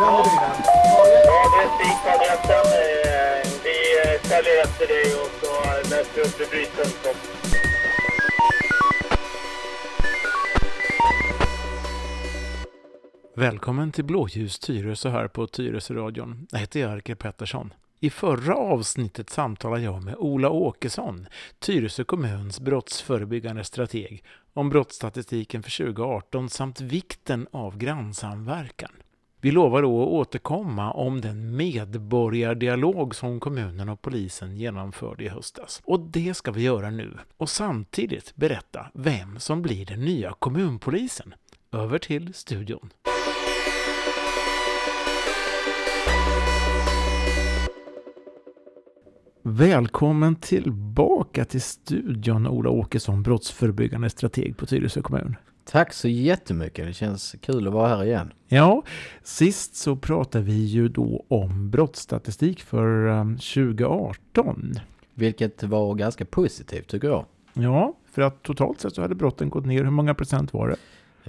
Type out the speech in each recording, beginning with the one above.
Ja, det är Vi följer efter dig och så vi upp. Välkommen till Blåljus Tyresö här på Tyresöradion. Jag heter Jerker Pettersson. I förra avsnittet samtalade jag med Ola Åkesson, Tyresö kommuns brottsförebyggande strateg, om brottsstatistiken för 2018 samt vikten av grannsamverkan. Vi lovar då att återkomma om den medborgardialog som kommunen och polisen genomförde i höstas. Och det ska vi göra nu. Och samtidigt berätta vem som blir den nya kommunpolisen. Över till studion. Välkommen tillbaka till studion Ola Åkesson, brottsförebyggande strateg på Tyresö kommun. Tack så jättemycket. Det känns kul att vara här igen. Ja, sist så pratade vi ju då om brottsstatistik för um, 2018. Vilket var ganska positivt tycker jag. Ja, för att totalt sett så hade brotten gått ner. Hur många procent var det?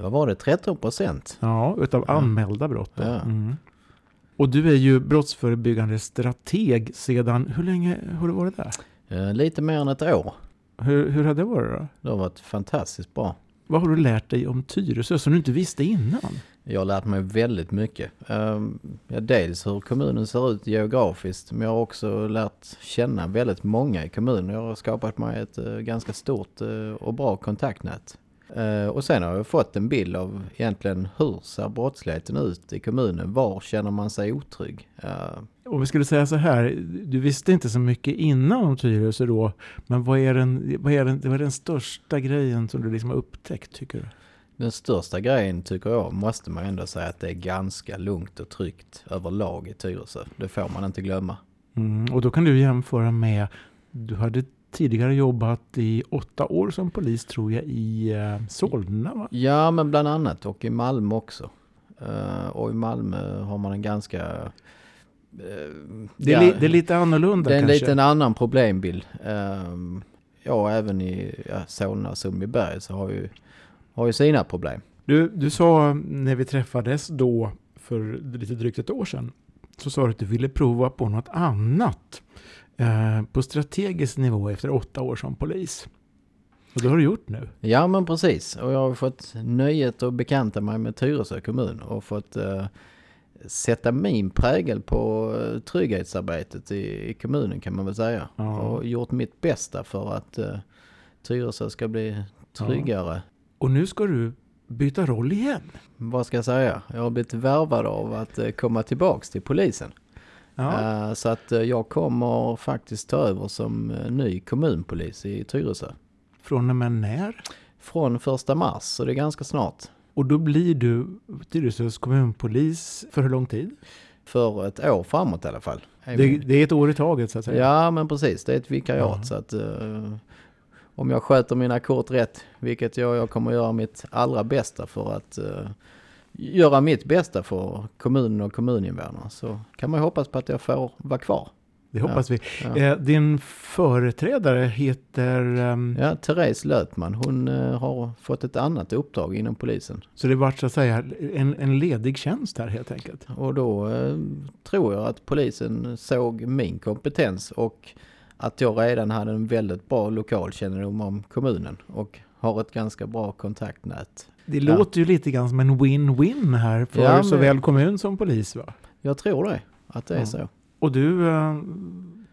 Vad var det? 13 procent? Ja, utav Ja. anmälda brott. Ja. Mm. Och du är ju brottsförebyggande strateg sedan, hur länge har du varit där? Eh, lite mer än ett år. Hur, hur har det varit då? Det har varit fantastiskt bra. Vad har du lärt dig om Tyresö som du inte visste innan? Jag har lärt mig väldigt mycket. Ehm, dels hur kommunen ser ut geografiskt, men jag har också lärt känna väldigt många i kommunen. Jag har skapat mig ett eh, ganska stort eh, och bra kontaktnät. Ehm, och sen har jag fått en bild av egentligen hur ser brottsligheten ut i kommunen? Var känner man sig otrygg? Ehm, om vi skulle säga så här, du visste inte så mycket innan om Tyresö då, men vad är den, vad är den, vad är den största grejen som du liksom har upptäckt tycker du? Den största grejen tycker jag måste man ändå säga att det är ganska lugnt och tryggt överlag i Tyresö. Det får man inte glömma. Mm, och då kan du jämföra med, du hade tidigare jobbat i åtta år som polis tror jag i eh, Solna va? Ja, men bland annat och i Malmö också. Eh, och i Malmö har man en ganska... Det är, ja, det är lite annorlunda det är en kanske. liten annan problembild. Um, ja, även i ja, Solna Sundbyberg så har ju, har ju sina problem. Du, du sa när vi träffades då för lite drygt ett år sedan, så sa du att du ville prova på något annat eh, på strategisk nivå efter åtta år som polis. Och det har du gjort nu. Ja men precis och jag har fått nöjet att bekanta mig med Tyresö kommun och fått eh, sätta min prägel på eh, trygghetsarbetet i, i kommunen kan man väl säga. Ja. Och gjort mitt bästa för att eh, Tyresö ska bli tryggare. Och nu ska du byta roll igen. Vad ska jag säga? Jag har blivit värvad av att eh, komma tillbaks till polisen. Ja. Eh, så att jag kommer faktiskt ta över som ny kommunpolis i Tyresö. Från och med när? Från första mars, så det är ganska snart. Och då blir du Tyresös kommunpolis för hur lång tid? För ett år framåt i alla fall. Det, det är ett år i taget så att säga. Ja men precis, det är ett vikariat Ja. så att eh, om jag sköter mina kort rätt, vilket jag, jag kommer göra mitt allra bästa för att eh, göra mitt bästa för kommunen och kommuninvånarna så kan man hoppas på att jag får vara kvar. Det hoppas vi. Ja. Eh, din företrädare heter... ehm, Ja, Therese Lötman, hon eh, har fått ett annat uppdrag inom polisen. Så det var så att säga en, en ledig tjänst här helt enkelt. Och då eh, tror jag att polisen såg min kompetens och att jag redan hade en väldigt bra lokalkännedom om kommunen och har ett ganska bra kontaktnät. Det Ja. låter ju lite grann som en win-win här för Ja, men- såväl kommun som polis va? Jag tror det, att det är Ja. så. Och du eh,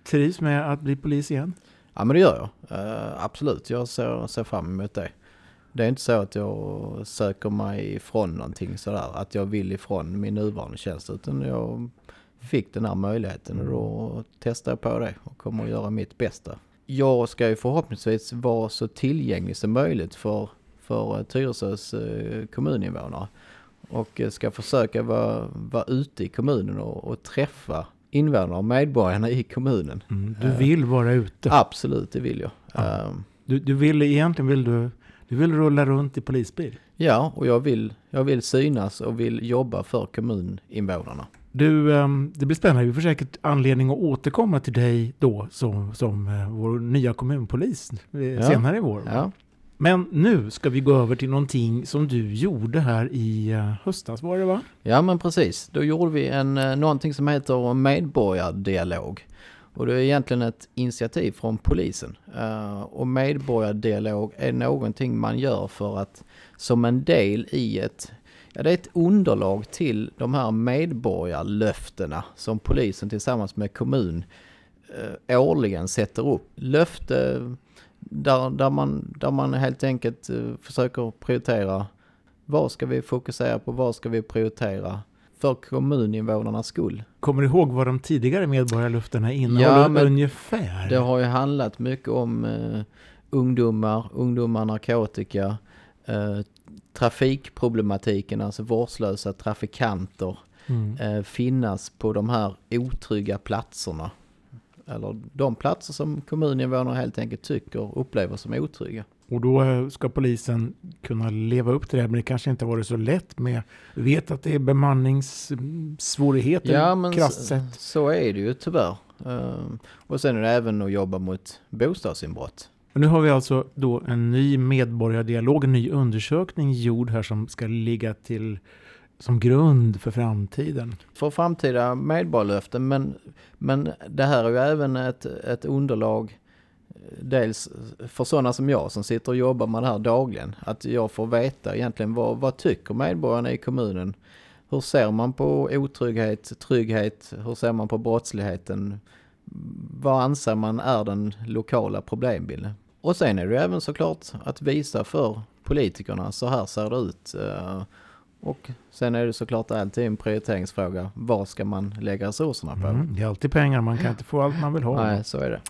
trivs med att bli polis igen? Ja men det gör jag. Eh, absolut, jag ser, ser fram emot det. Det är inte så att jag söker mig ifrån någonting sådär, att jag vill ifrån min nuvarande tjänst, utan jag fick den här möjligheten och då testar jag på det och kommer att göra mitt bästa. Jag ska ju förhoppningsvis vara så tillgänglig som möjligt för, för eh, Tyresös eh, kommuninvånare och ska försöka vara, vara ute i kommunen och, och träffa invånarna och medborgarna i kommunen. Mm, du vill vara ute. Absolut, det vill jag. Ja. Ehm, Du, du vill egentligen vill du, du vill rulla runt i polisbil. Ja, och jag vill, jag vill synas och vill jobba för kommuninvånarna. Du, ehm, det blir spännande. Vi får säkert anledning att återkomma till dig då som, som eh, vår nya kommunpolis eh, Ja. senare i vår. Ja, men nu ska vi gå över till någonting som du gjorde här i eh, höstas var det va? Ja men precis, då gjorde vi en, eh, någonting som heter medborgardialog. Och det är egentligen ett initiativ från polisen. Eh, och medborgardialog är någonting man gör för att som en del i ett Ja, det är ett underlag till de här medborgarlöftena som polisen tillsammans med kommun eh, årligen sätter upp. Löfte där, där, man, där man helt enkelt eh, försöker prioritera vad ska vi fokusera på, vad ska vi prioritera för kommuninvånarnas skull. Kommer du ihåg vad de tidigare medborgarlöftena innehåller ja, ungefär? Det har ju handlat mycket om eh, ungdomar, ungdomar, narkotika, eh, trafikproblematiken, alltså vårdslösa trafikanter, mm. eh, finnas på de här otrygga platserna. Eller de platser som kommuninvånare helt enkelt tycker och upplever som otrygga. Och då eh, ska polisen kunna leva upp till det, men det kanske inte varit så lätt med, vet att det är bemanningssvårigheter ja, men krasst sett. Så är det ju tyvärr. Uh, och sen är det även att jobba mot bostadsinbrott. Och nu har vi alltså då en ny medborgardialog, en ny undersökning gjord här som ska ligga till som grund för framtiden. För framtida medborgarlöften, men, men det här är ju även ett, ett underlag dels för sådana som jag som sitter och jobbar med det här dagligen. Att jag får veta egentligen vad, vad tycker medborgarna i kommunen? Hur ser man på otrygghet, trygghet? Hur ser man på brottsligheten? Vad anser man är den lokala problembilden? Och sen är det även såklart att visa för politikerna, så här ser det ut. Eh, och sen är det såklart alltid en prioriteringsfråga. Vad ska man lägga resurserna på? Mm, det är alltid pengar, man kan inte få allt man vill ha. Nej, så är det.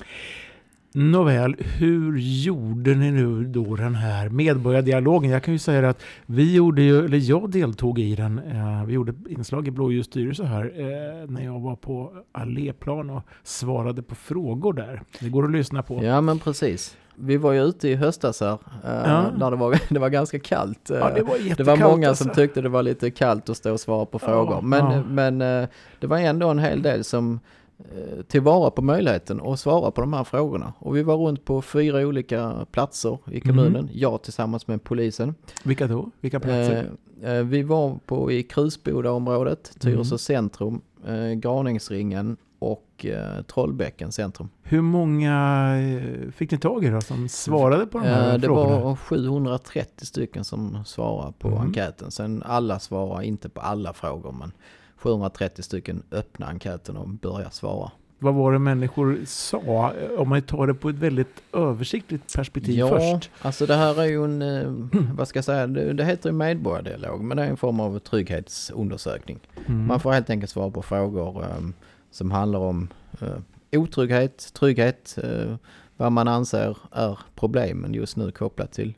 Nåväl, hur gjorde ni nu då den här medborgardialogen? Jag kan ju säga att vi gjorde ju, eller jag deltog i den, eh, vi gjorde inslag i Blåljus styrelse här eh, när jag var på Alléplan och svarade på frågor där. Det går att lyssna på. Ja men precis. Vi var ju ute i höstas här, eh, ja. när det var, det var ganska kallt. Ja, det, var det var många alltså. som tyckte det var lite kallt att stå och svara på frågor. Ja, men, men eh, det var ändå en hel del som Eh, tillvara på möjligheten och svara på de här frågorna. Och vi var runt på fyra olika platser i kommunen, mm. jag tillsammans med polisen. Vilka då? Vilka platser? Eh, eh vi var på i Krusbodaområdet, Tyresö mm. centrum, eh, Graningsringen och eh, Trollbäcken centrum. Hur många eh, fick ni tag i då som svarade på de här eh, det frågorna? Det var 730 stycken som svarade på mm. enkäten. Sen alla svarade inte på alla frågor men 730 stycken öppna enkäten och börja svara. Vad var det människor sa? Om man tar det på ett väldigt översiktligt perspektiv ja, först. alltså det här är ju en, eh, vad ska jag säga, det, det heter ju medborgardialog, men det är en form av trygghetsundersökning. Mm. Man får helt enkelt svara på frågor um, som handlar om uh, otrygghet, trygghet, uh, vad man anser är problemen just nu kopplat till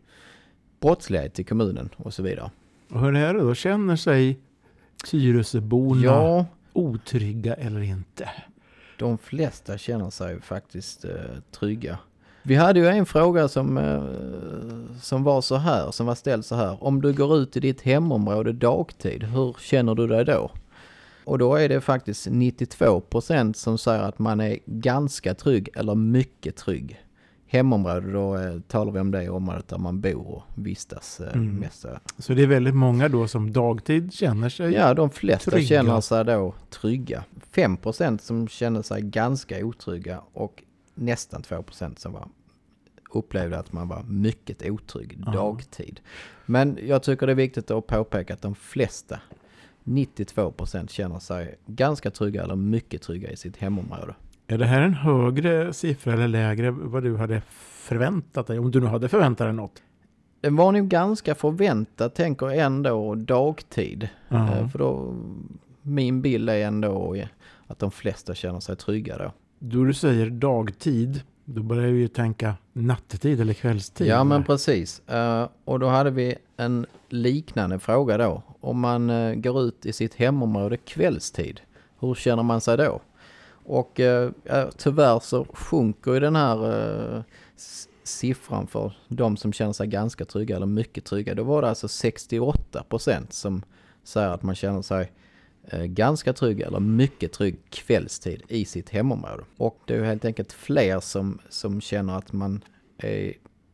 brottslighet i kommunen och så vidare. Och hur är det då? Känner sig Tyresöborna ja, otrygga eller inte? De flesta känner sig faktiskt eh, trygga. Vi hade ju en fråga som, eh, som var så här, som var ställd så här. Om du går ut i ditt hemområde dagtid, hur känner du dig då? Och då är det faktiskt 92% som säger att man är ganska trygg eller mycket trygg hemområde, då eh, talar vi om det området där man bor och vistas eh, mm. mest. Så det är väldigt många då som dagtid känner sig Ja, de flesta trygga. känner sig då trygga. 5% som känner sig ganska otrygga och nästan 2% som var upplevde att man var mycket otrygg dagtid. Men jag tycker det är viktigt att påpeka att de flesta, 92% känner sig ganska trygga eller mycket trygga i sitt hemområde. Är det här en högre siffra eller lägre vad du hade förväntat dig? Om du nu hade förväntat dig något? Det var nog ganska förväntat, tänker ändå dagtid. Uh-huh. För då, min bild är ändå att de flesta känner sig trygga då. Då du säger dagtid, då börjar jag ju tänka nattetid eller kvällstid. Ja men precis. Uh, och då hade vi en liknande fråga då. Om man uh, går ut i sitt hemområde kvällstid, hur känner man sig då? Och eh, tyvärr så sjunker ju den här eh, siffran för de som känner sig ganska trygga eller mycket trygga. Då var det alltså 68% som säger att man känner sig eh, ganska trygg eller mycket trygg kvällstid i sitt hemområde. Och det är helt enkelt fler som, som känner att man är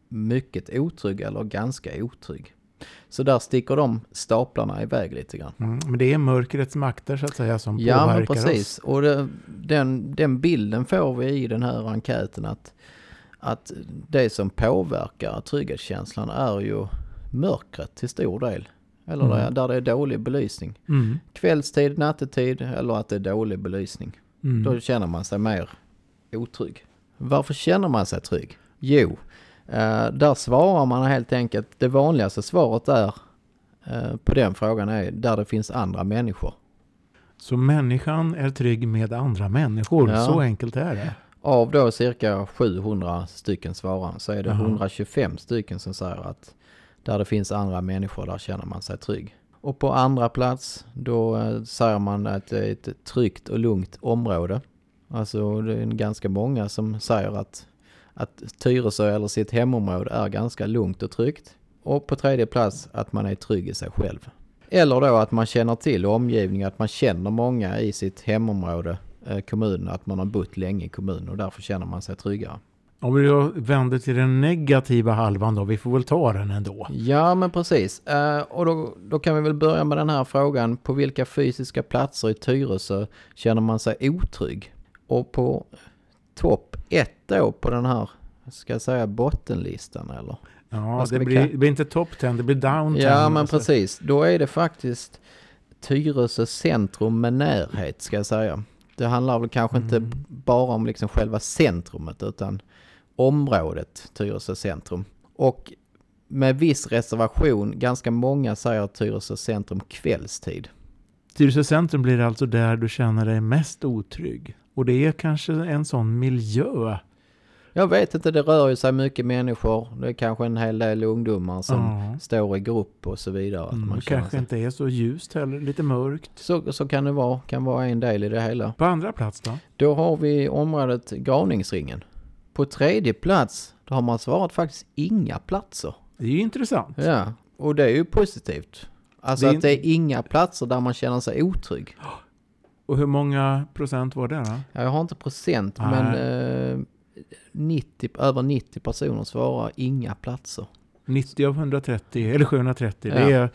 mycket otrygg eller ganska otrygg. Så där sticker de staplarna iväg lite grann. Mm, men det är mörkrets makter så att säga som Ja, påverkar men precis. oss. Och det, den, den bilden får vi i den här enkäten att, att det som påverkar trygghetskänslan är ju mörkret till stor del. Eller Mm. där, det är dålig belysning. Mm, Kvällstid, nattetid eller att det är dålig belysning. mm. Då känner man sig mer otrygg. Varför känner man sig trygg? Jo, eh, där svarar man helt enkelt, det vanligaste svaret är eh, på den frågan är där det finns andra människor. Så människan är trygg med andra människor, Ja. så enkelt är det. Av då cirka 700 stycken svarare så är det Jaha. 125 stycken som säger att där det finns andra människor där känner man sig trygg. Och på andra plats då eh, säger man att det är ett tryggt och lugnt område. Alltså det är ganska många som säger att, att Tyresö eller sitt hemområde är ganska lugnt och tryggt. Och på tredje plats att man är trygg i sig själv. Eller då att man känner till omgivningen, att man känner många i sitt hemområde, eh, kommunen, att man har bott länge i kommunen och därför känner man sig tryggare. Om vi då vänder till den negativa halvan då, vi får väl ta den ändå. Ja, men precis. Eh, och då, då kan vi väl börja med den här frågan. På vilka fysiska platser i Tyresö känner man sig otrygg? Och på topp ett då på den här, ska jag säga bottenlistan eller? Ja, det blir, det blir inte top 10, det blir down 10. Ja, men alltså. precis. Då är det faktiskt Tyresö centrum med närhet, ska jag säga. Det handlar väl kanske inte Mm. bara om liksom själva centrumet, utan området Tyresö centrum. Och med viss reservation, ganska många säger Tyresö centrum kvällstid. Tyresö centrum blir alltså där du känner dig mest otrygg. Och det är kanske en sån miljö. Jag vet inte, det rör ju sig mycket människor. Det är kanske en hel del ungdomar som Ja. står i grupp och så vidare. Mm, man kanske sig. inte är så ljust heller, lite mörkt. Så, så kan det vara, kan vara en del i det hela. På andra plats då? Då har vi området Gravningsringen. På tredje plats, då har man svarat faktiskt inga platser. Det är ju intressant. Ja, och det är ju positivt. Alltså Det att det är inga platser där man känner sig otrygg. Och hur många procent var det då? Ja, Jag har inte procent, Nej. men eh, 90, över 90 personer svarar inga platser. 90 av 130, eller 730. Det Ja. är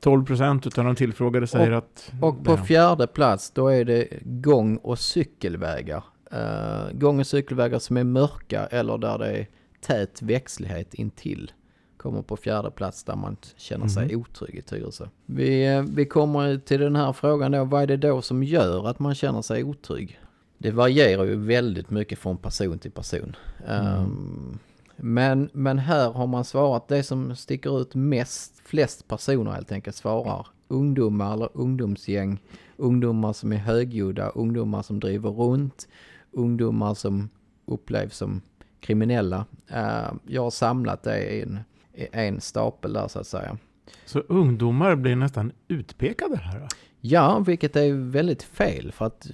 12 procent utav de tillfrågade säger att... Och på Ja. fjärde plats, då är det gång och cykelvägar. Eh, gång och cykelvägar som är mörka eller där det är tät växtlighet intill. Kommer på fjärde plats där man känner sig Mhm. otrygg i Tyresö. Vi, eh, vi kommer till den här frågan då, vad är det då som gör att man känner sig otrygg? Det varierar ju väldigt mycket från person till person. Ehm, men, men här har man svarat det som sticker ut mest, flest personer helt enkelt svarar ungdomar eller ungdomsgäng, ungdomar som är högljudda, ungdomar som driver runt, ungdomar som upplevs som kriminella. Eh, jag har samlat det i en, i en stapel där så att säga. Så ungdomar blir nästan utpekade här då? Ja, vilket är väldigt fel för att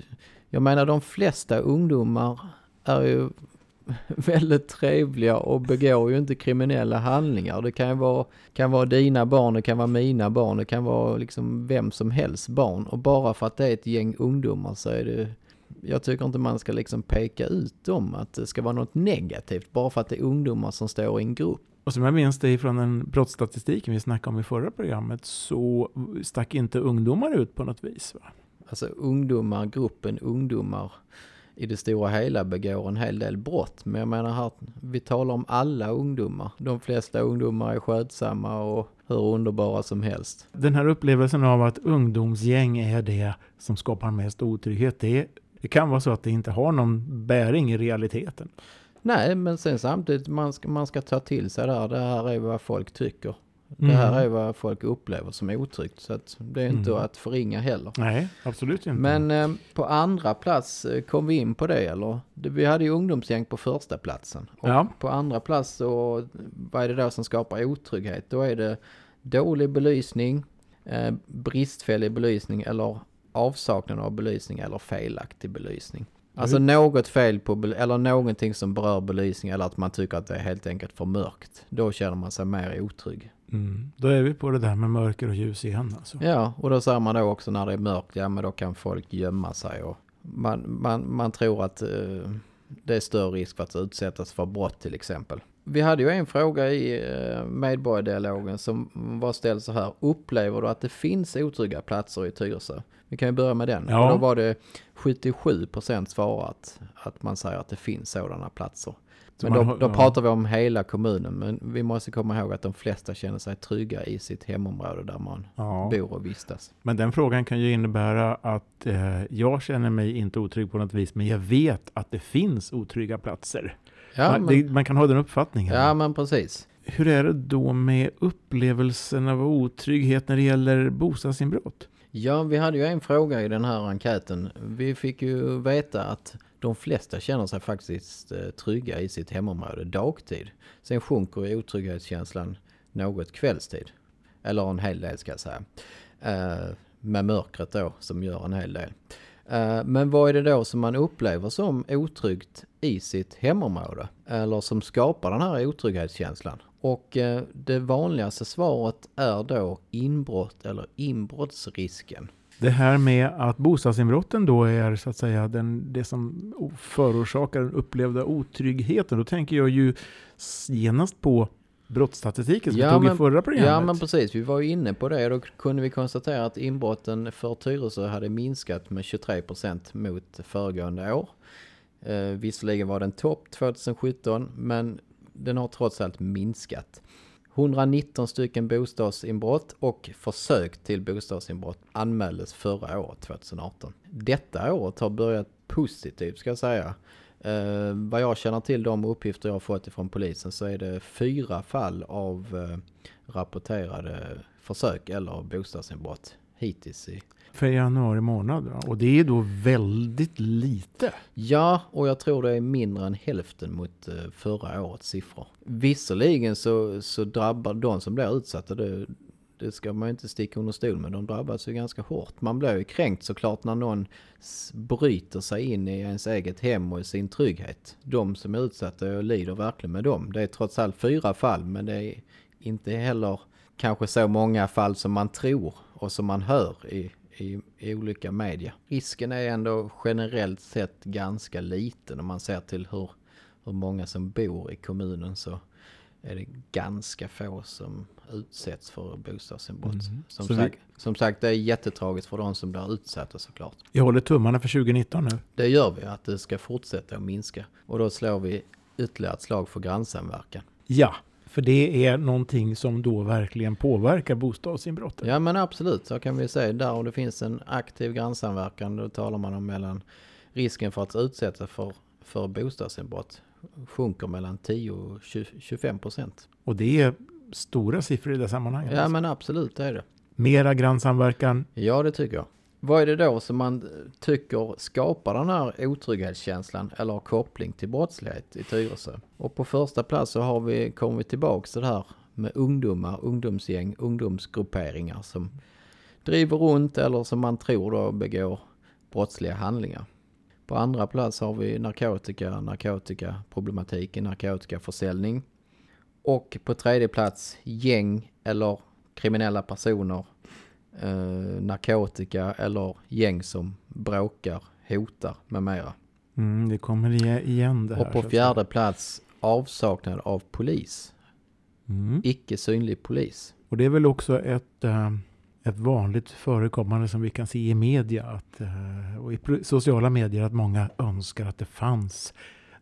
jag menar de flesta ungdomar är ju väldigt trevliga och begår ju inte kriminella handlingar. Det kan ju vara, kan vara dina barn, det kan vara mina barn, det kan vara liksom vem som helst barn. Och bara för att det är ett gäng ungdomar så är det jag tycker inte man ska liksom peka ut dem att det ska vara något negativt bara för att det är ungdomar som står i en grupp. Och som jag minns det från den brottsstatistiken vi snackade om i förra programmet så stack inte ungdomar ut på något vis. Va? Alltså ungdomar, gruppen ungdomar i det stora hela begår en hel del brott. Men jag menar här, vi talar om alla ungdomar. De flesta ungdomar är skötsamma och hur underbara som helst. Den här upplevelsen av att ungdomsgäng är det som skapar mest otrygghet, det, det kan vara så att det inte har någon bäring i realiteten. Nej, men sen samtidigt, man ska, man ska ta till sig det här. Det här är vad folk tycker. Mm. Det här är vad folk upplever som otryggt. Så det är inte Mm. att förringa heller. Nej, absolut inte. Men eh, på andra plats eh, kom vi in på det eller? Vi hade ju ungdomsgäng på första platsen. Och Ja. på andra plats så, vad är det då som skapar otrygghet? Då är det dålig belysning, eh, bristfällig belysning eller avsaknad av belysning eller felaktig belysning. Alltså något fel på, eller någonting som berör belysning eller att man tycker att det är helt enkelt för mörkt. Då känner man sig mer otrygg. Mm. Då är vi på det där med mörker och ljus igen alltså. Ja, och då säger man då också när det är mörkt, ja men då kan folk gömma sig och man, man, man tror att eh, det är större risk för att utsättas för brott till exempel. Vi hade ju en fråga i eh, medborgardialogen som var ställd så här. Upplever du att det finns otrygga platser i Tyresö? Vi kan ju börja med den. Ja. Och då var det 77 procent svarat att man säger att det finns sådana platser. Men man då, då ja. pratar vi om hela kommunen. Men vi måste komma ihåg att de flesta känner sig trygga i sitt hemområde där man Ja. bor och vistas. Men den frågan kan ju innebära att eh, jag känner mig inte otrygg på något vis, men jag vet att det finns otrygga platser. Ja, man, men, det, man kan ha den uppfattningen. ja men precis. Hur är det då med upplevelsen av otrygghet när det gäller bostadsinbrott? Ja, vi hade ju en fråga i den här enkäten. Vi fick ju veta att de flesta känner sig faktiskt eh, trygga i sitt hemområde dagtid. Sen sjunker ju otrygghetskänslan något kvällstid. Eller en hel del ska jag säga. Eh, med mörkret då som gör en hel del. Eh, men vad är det då som man upplever som otryggt i sitt hemområde? Eller som skapar den här otrygghetskänslan? Och eh, det vanligaste svaret är då inbrott eller inbrottsrisken. Det här med att bostadsinbrotten då är så att säga den, det som förorsakar den upplevda otryggheten. Då tänker jag ju genast på brottsstatistiken som Ja, vi tog i men- förra programmet. Ja men precis, vi var ju inne på det då kunde vi konstatera att inbrotten för Tyresö hade minskat med 23% mot föregående år. Eh, visserligen var den topp 2017 men den har trots allt minskat. 119 stycken bostadsinbrott och försök till bostadsinbrott anmäldes förra året 2018. Detta året har börjat positivt ska jag säga. Eh, vad jag känner till de uppgifter jag har fått ifrån polisen så är det fyra fall av eh, rapporterade försök eller bostadsinbrott hittills i För januari månad. va? Och det är då väldigt lite. Ja, och jag tror det är mindre än hälften mot eh, förra årets siffror. Visserligen så, så drabbar de som blir utsatta, det, det ska man ju inte sticka under stol med, de drabbas ju ganska hårt. Man blir ju kränkt såklart när någon bryter sig in i ens eget hem och i sin trygghet. De som är utsatta, jag lider verkligen med dem. Det är trots allt fyra fall, men det är inte heller kanske så många fall som man tror och som man hör i, i, i olika media. Risken är ändå generellt sett ganska liten om man ser till hur, hur många som bor i kommunen så är det ganska få som utsätts för bostadsinbrott. Mm. Som, Så vi- sagt, som sagt, det är jättetragiskt för de som blir utsatta såklart. Jag håller tummarna för 2019 nu. Det gör vi, att det ska fortsätta att minska. Och då slår vi ytterligare ett slag för grannsamverkan. Ja, för det är någonting som då verkligen påverkar bostadsinbrottet. Ja men absolut, så kan vi säga. Där om det finns en aktiv grannsamverkan, då talar man om mellan risken för att utsätta för, för bostadsinbrott sjunker mellan 10 och 20 25 procent. Och det är stora siffror i det sammanhanget. Ja men absolut, det är det. Mera grannsamverkan. Ja det tycker jag. Vad är det då som man tycker skapar den här otrygghetskänslan eller har koppling till brottslighet i Tyresö? Och på första plats så har vi, kommer vi tillbaks till det här med ungdomar, ungdomsgäng, ungdomsgrupperingar som driver runt eller som man tror då begår brottsliga handlingar. På andra plats har vi narkotika, narkotikaproblematiken, narkotikaförsäljning. Och på tredje plats gäng eller kriminella personer, eh, narkotika eller gäng som bråkar, hotar med mera. Mm, det kommer igen- det här. Och på fjärde plats avsaknad av polis. Mm. icke synlig polis. Och det är väl också ett, eh, ett vanligt förekommande som vi kan se i media att, eh, och i sociala medier att många önskar att det fanns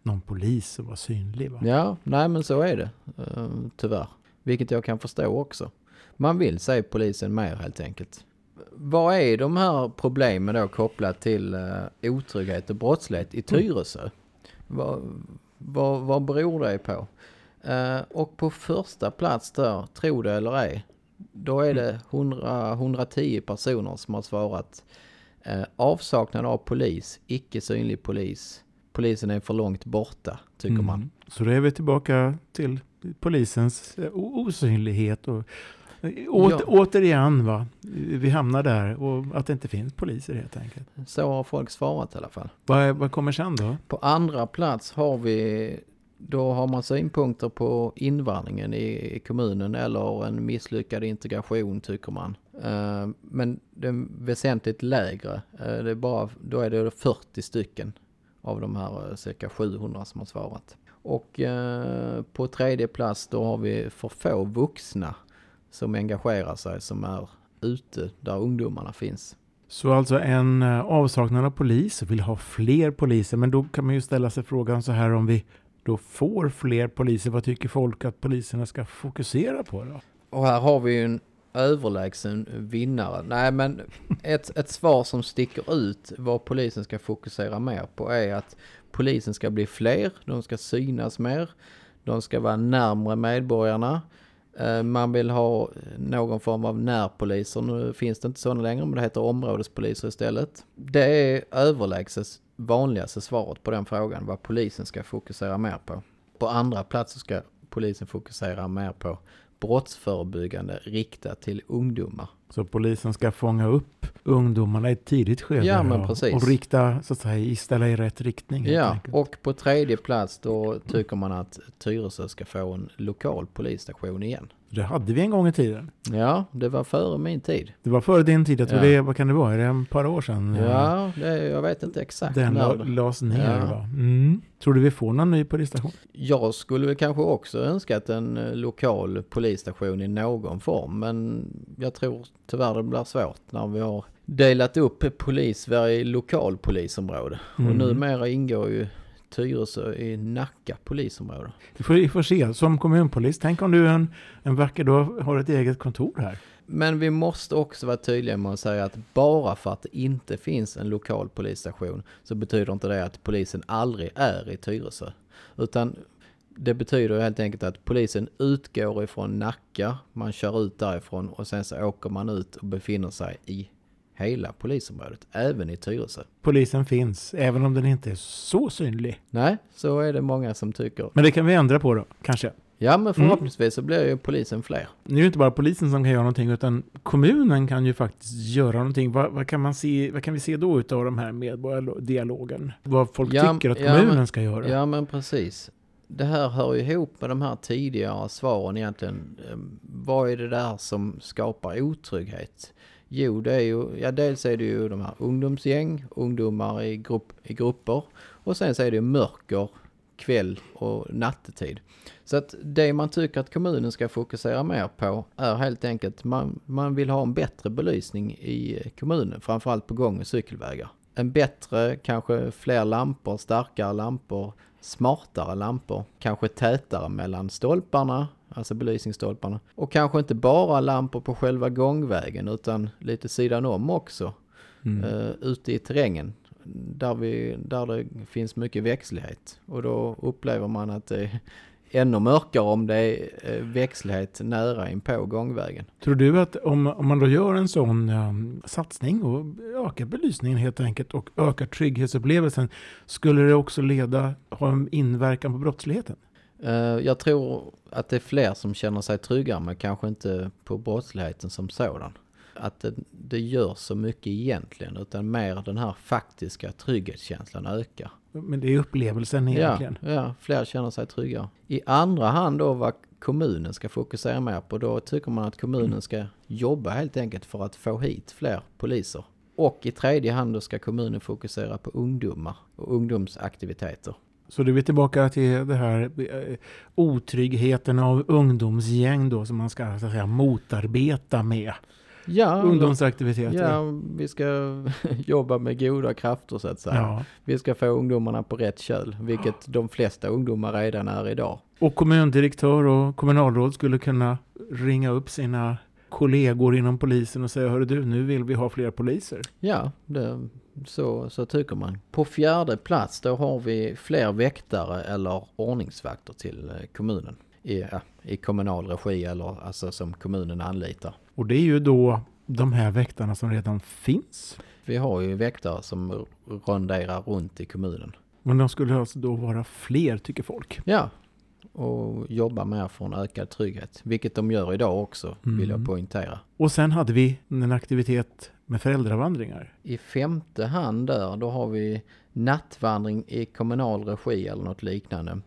någon polis som var synlig. Va? Ja, nej men så är det eh, tyvärr. Vilket jag kan förstå också. Man vill se polisen mer helt enkelt. Vad är de här problemen då kopplat till uh, otrygghet och brottslighet i Tyresö? Vad, vad, vad beror det på? Eh, och på första plats där, tro det eller ej, då är det 100, 110 personer som har svarat eh, avsaknad av polis, icke synlig polis. Polisen är för långt borta, tycker Mm. man. Så då är vi tillbaka till polisens eh, osynlighet. Och, åter, Ja. Återigen, va? vi hamnar där och att det inte finns poliser helt enkelt. Så har folk svarat i alla fall. Vad, vad kommer sen då? På andra plats har vi, då har man synpunkter på invandringen i, kommunen eller en misslyckad integration tycker man. Eh, men den väsentligt lägre, eh, det är bara, då är det 40 stycken av de här eh, cirka 700 som har svarat. Och på tredje plats då har vi för få vuxna som engagerar sig, som är ute där ungdomarna finns. Så alltså en eh, avsaknad av polis, vill ha fler poliser, men då kan man ju ställa sig frågan så här om vi då får fler poliser, vad tycker folk att poliserna ska fokusera på då? Och här har vi ju en överlägsen vinnare. Nej men ett, ett svar som sticker ut vad polisen ska fokusera mer på är att polisen ska bli fler, de ska synas mer, de ska vara närmre medborgarna. Eh, man vill ha någon form av närpoliser, nu finns det inte sådana längre men det heter områdespoliser istället. Det är överlägset vanligaste svaret på den frågan, vad polisen ska fokusera mer på. På andra platser ska polisen fokusera mer på brottsförebyggande riktat till ungdomar. Så polisen ska fånga upp ungdomarna i ett tidigt skede Ja, men och, precis. och rikta, så att säga, ställa i rätt riktning. Ja, enkelt. och på tredje plats då tycker man att Tyresö ska få en lokal polisstation igen. Det hade vi en gång i tiden. Ja, det var före min tid. Det var före din tid, jag tror Ja. det, vad kan det vara, är det ett par år sedan? Ja, det, jag vet inte exakt Den när lades ner Ja. Mm. Tror du vi får någon ny polisstation? Jag skulle väl kanske också önskat en eh, lokal polisstation i någon form, men jag tror tyvärr det blir svårt när vi har delat upp polissverige i lokalpolisområde. Mm. Och numera ingår ju Tyresö i Nacka polisområde. Vi får, vi får se. Som kommunpolis, tänk om du en, en vacker dag har ett eget kontor här. Men vi måste också vara tydliga med att säga att bara för att det inte finns en lokal polisstation så betyder inte det att polisen aldrig är i Tyresö. Utan det betyder helt enkelt att polisen utgår ifrån Nacka, man kör ut därifrån och sen så åker man ut och befinner sig i hela polisområdet, även i Tyresö. Polisen finns, även om den inte är så synlig. Nej, så är det många som tycker. Men det kan vi ändra på då, kanske. Ja, men förhoppningsvis så blir ju polisen fler. Nu är det inte bara polisen som kan göra någonting, utan kommunen kan ju faktiskt göra någonting. Vad, vad, kan, man se, vad kan vi se då utav de här medborgardialogen? Vad folk Ja, tycker att ja, kommunen men- ska göra? Ja men precis. Det här hör ju ihop med de här tidigare svaren egentligen. Ehm, Vad är det där som skapar otrygghet? Jo, det är ju, ja dels är det ju de här ungdomsgäng, ungdomar i, grupp, i grupper och sen så är det ju mörker, kväll och nattetid. Så att det man tycker att kommunen ska fokusera mer på är helt enkelt man, man vill ha en bättre belysning i kommunen, framförallt på gång och cykelvägar. En bättre, kanske fler lampor, starkare lampor, smartare lampor, kanske tätare mellan stolparna, alltså belysningsstolparna. Och kanske inte bara lampor på själva gångvägen utan lite sidan om också, Mm. eh, ute i terrängen. Där, vi, där det finns mycket växtlighet. Och då upplever man att det är ännu mörkare om det är eh, växtlighet nära in på gångvägen. Tror du att om, om man då gör en sån um, satsning och ökar belysningen helt enkelt och ökar trygghetsupplevelsen, skulle det också leda, ha en inverkan på brottsligheten? Eh, Jag tror att det är fler som känner sig tryggare men kanske inte på brottsligheten som sådan. Att det, det gör så mycket egentligen utan mer den här faktiska trygghetskänslan ökar. Men det är upplevelsen egentligen. Ja, ja, fler känner sig tryggare. I andra hand då vad kommunen ska fokusera mer på, då tycker man att kommunen ska jobba helt enkelt för att få hit fler poliser. Och i tredje hand då ska kommunen fokusera på ungdomar och ungdomsaktiviteter. Så du är tillbaka till det här eh, otryggheten av ungdomsgäng då som man ska så att säga, motarbeta med Ja, ungdomsaktiviteter. ja, vi ska jobba med goda krafter så att säga. Ja. Vi ska få ungdomarna på rätt köl, vilket de flesta ungdomar redan är idag. Och kommundirektör och kommunalråd skulle kunna ringa upp sina kollegor inom polisen och säga, hörru du, nu vill vi ha fler poliser. Ja, det, så, så tycker man. På fjärde plats då har vi fler väktare eller ordningsvakter till eh, kommunen. I, ja, I kommunal regi eller alltså som kommunen anlitar. Och det är ju då de här väktarna som redan finns. Vi har ju väktare som ronderar runt i kommunen. Men de skulle alltså då vara fler, tycker folk. Ja, och jobba mer för en ökad trygghet. Vilket de gör idag också, vill jag Mm. poängtera. Och sen hade vi en aktivitet med föräldravandringar. I femte hand där, då har vi nattvandring i kommunal regi eller något liknande.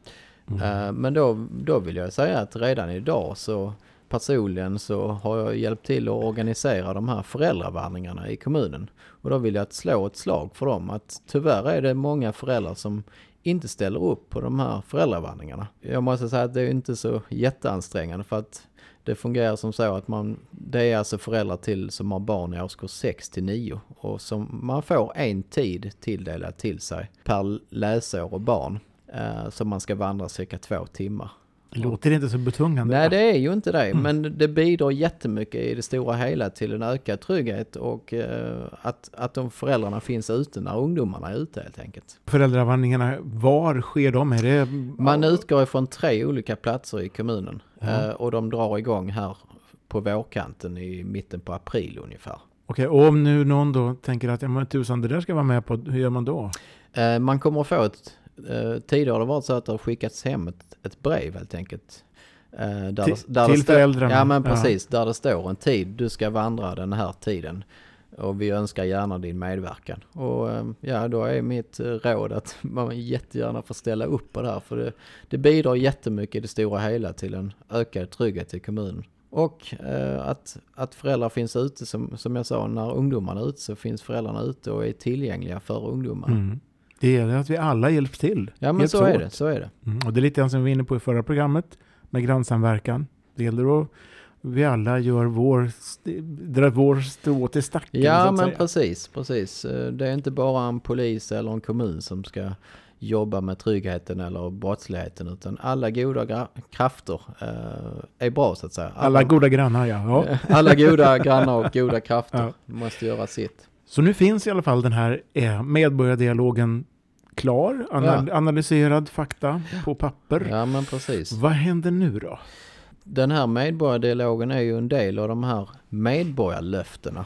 Mm. Eh, men då, då vill jag säga att redan idag så personligen så har jag hjälpt till att organisera de här föräldravandringarna i kommunen. Och då vill jag slå ett slag för dem att tyvärr är det många föräldrar som inte ställer upp på de här föräldravandringarna. Jag måste säga att det är inte så jätteansträngande för att det fungerar som så att man, det är alltså föräldrar till som har barn i årskurs 6 till 9 och som man får en tid tilldelad till sig per läsår och barn. Eh, så man ska vandra cirka två timmar. Låter det inte så betungande? Nej, det är ju inte det, mm. men det bidrar jättemycket i det stora hela till en ökad trygghet och eh, att, att de föräldrarna finns ute när ungdomarna är ute helt enkelt. Föräldravandringarna, var sker de? Är det... Man utgår ifrån tre olika platser i kommunen mm. och de drar igång här på vårkanten i mitten på april ungefär. Okej, och om nu någon då tänker att ja men tusan det där ska vara med på, hur gör man då? Man kommer att få ett Eh, tidigare har det varit så att det har skickats hem ett, ett brev helt enkelt. Eh, där till där till föräldrarna? Ja men precis, ja. där det står en tid, du ska vandra den här tiden. Och vi önskar gärna din medverkan. Och eh, ja, då är mitt råd att man jättegärna får ställa upp på det här. För det, det bidrar jättemycket i det stora hela till en ökad trygghet i kommunen. Och eh, att, att föräldrar finns ute, som, som jag sa, när ungdomarna är ute så finns föräldrarna ute och är tillgängliga för ungdomarna. Mm. Det gäller att vi alla hjälps till. Ja men så är det, så är det. Mm, och det är lite grann som vi var inne på i förra programmet med grannsamverkan. Det gäller att vi alla gör vår, drar vår strå till stacken. Ja men precis, precis. Det är inte bara en polis eller en kommun som ska jobba med tryggheten eller brottsligheten utan alla goda krafter eh, är bra så att säga. Alla, alla goda grannar ja. ja. alla goda grannar och goda krafter ja. måste göra sitt. Så nu finns i alla fall den här eh, medborgardialogen klar, anal ja. analyserad fakta på papper. Ja, men precis. Vad händer nu då? Den här medborgardialogen är ju en del av de här medborgarlöftena.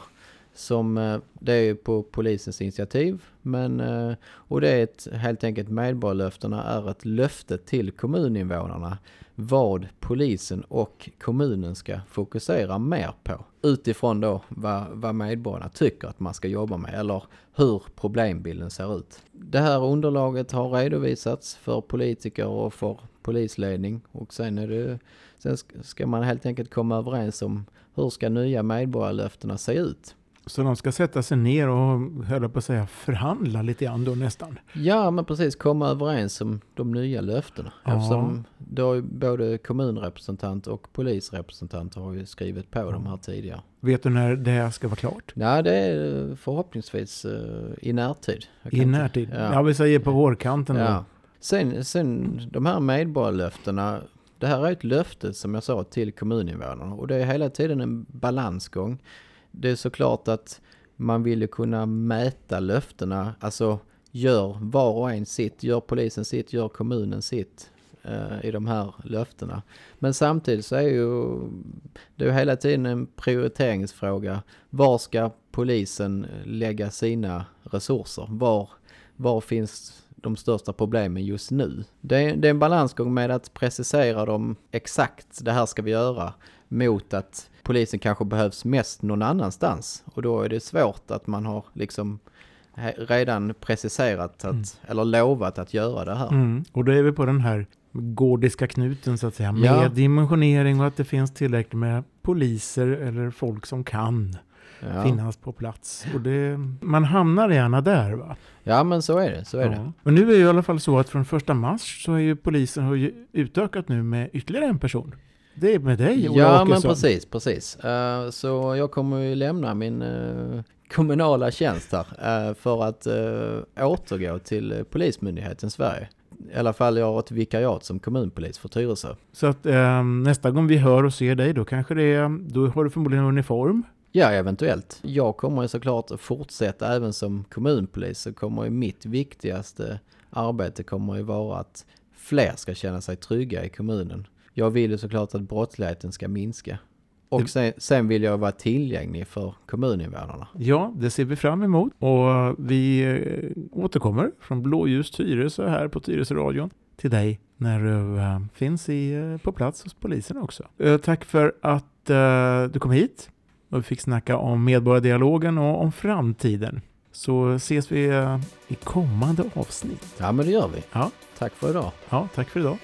Som, eh, det är ju på polisens initiativ, men, eh, och det är ett, helt enkelt medborgarlöftena är ett löfte till kommuninvånarna vad polisen och kommunen ska fokusera mer på. Utifrån då vad, vad medborgarna tycker att man ska jobba med eller hur problembilden ser ut. Det här underlaget har redovisats för politiker och för polisledning och sen, är det, sen ska man helt enkelt komma överens om hur ska nya medborgarlöftena se ut. Så de ska sätta sig ner och, höll på att säga, förhandla lite grann då nästan? Ja, men precis. Komma överens om de nya löftena. Ja. Eftersom då både kommunrepresentant och polisrepresentant har ju skrivit på ja. de här tidigare. Vet du när det ska vara klart? Nej, det är förhoppningsvis uh, i närtid. I närtid? Ja. ja, vi säger på vårkanten ja. då. Sen, sen de här medborgarlöftena. Det här är ett löfte som jag sa till kommuninvånarna och det är hela tiden en balansgång det är såklart att man vill kunna mäta löftena. Alltså gör var och en sitt, gör polisen sitt, gör kommunen sitt eh, i de här löftena. Men samtidigt så är ju det är hela tiden en prioriteringsfråga. Var ska polisen lägga sina resurser? Var, var finns de största problemen just nu? Det är, det är en balansgång med att precisera dem exakt, det här ska vi göra, mot att polisen kanske behövs mest någon annanstans. Och då är det svårt att man har liksom redan preciserat att, mm. eller lovat att göra det här. Mm. Och då är vi på den här gordiska knuten så att säga, med ja. dimensionering och att det finns tillräckligt med poliser eller folk som kan ja. finnas på plats. Och det, man hamnar gärna där va? Ja men så är det, så är ja. det. Men nu är det i alla fall så att från första mars så är ju polisen har utökat nu med ytterligare en person. Det är med dig Ola Ja men precis, precis. Uh, så jag kommer ju lämna min uh, kommunala tjänst här uh, för att återgå till Polismyndigheten Sverige. I alla fall jag har ett vikariat som kommunpolis för Tyresö. Så att nästa gång vi hör och ser dig då kanske det är, då har du förmodligen uniform? Ja, eventuellt. Jag kommer ju såklart fortsätta även som kommunpolis så kommer ju mitt viktigaste arbete kommer ju vara att fler ska känna sig trygga i kommunen jag vill ju såklart att brottsligheten ska minska. Och sen, sen, vill jag vara tillgänglig för kommuninvånarna. Ja, det ser vi fram emot. Och vi eh, återkommer från Blåljus Tyresö här på Tyresö-radion till dig när du äh, finns i, äh, på plats hos polisen också. Tack för att du kom hit och vi fick snacka om medborgardialogen och om framtiden. Så ses vi i kommande avsnitt. Ja, men det gör vi. Ja. Tack för idag. Ja, tack för idag.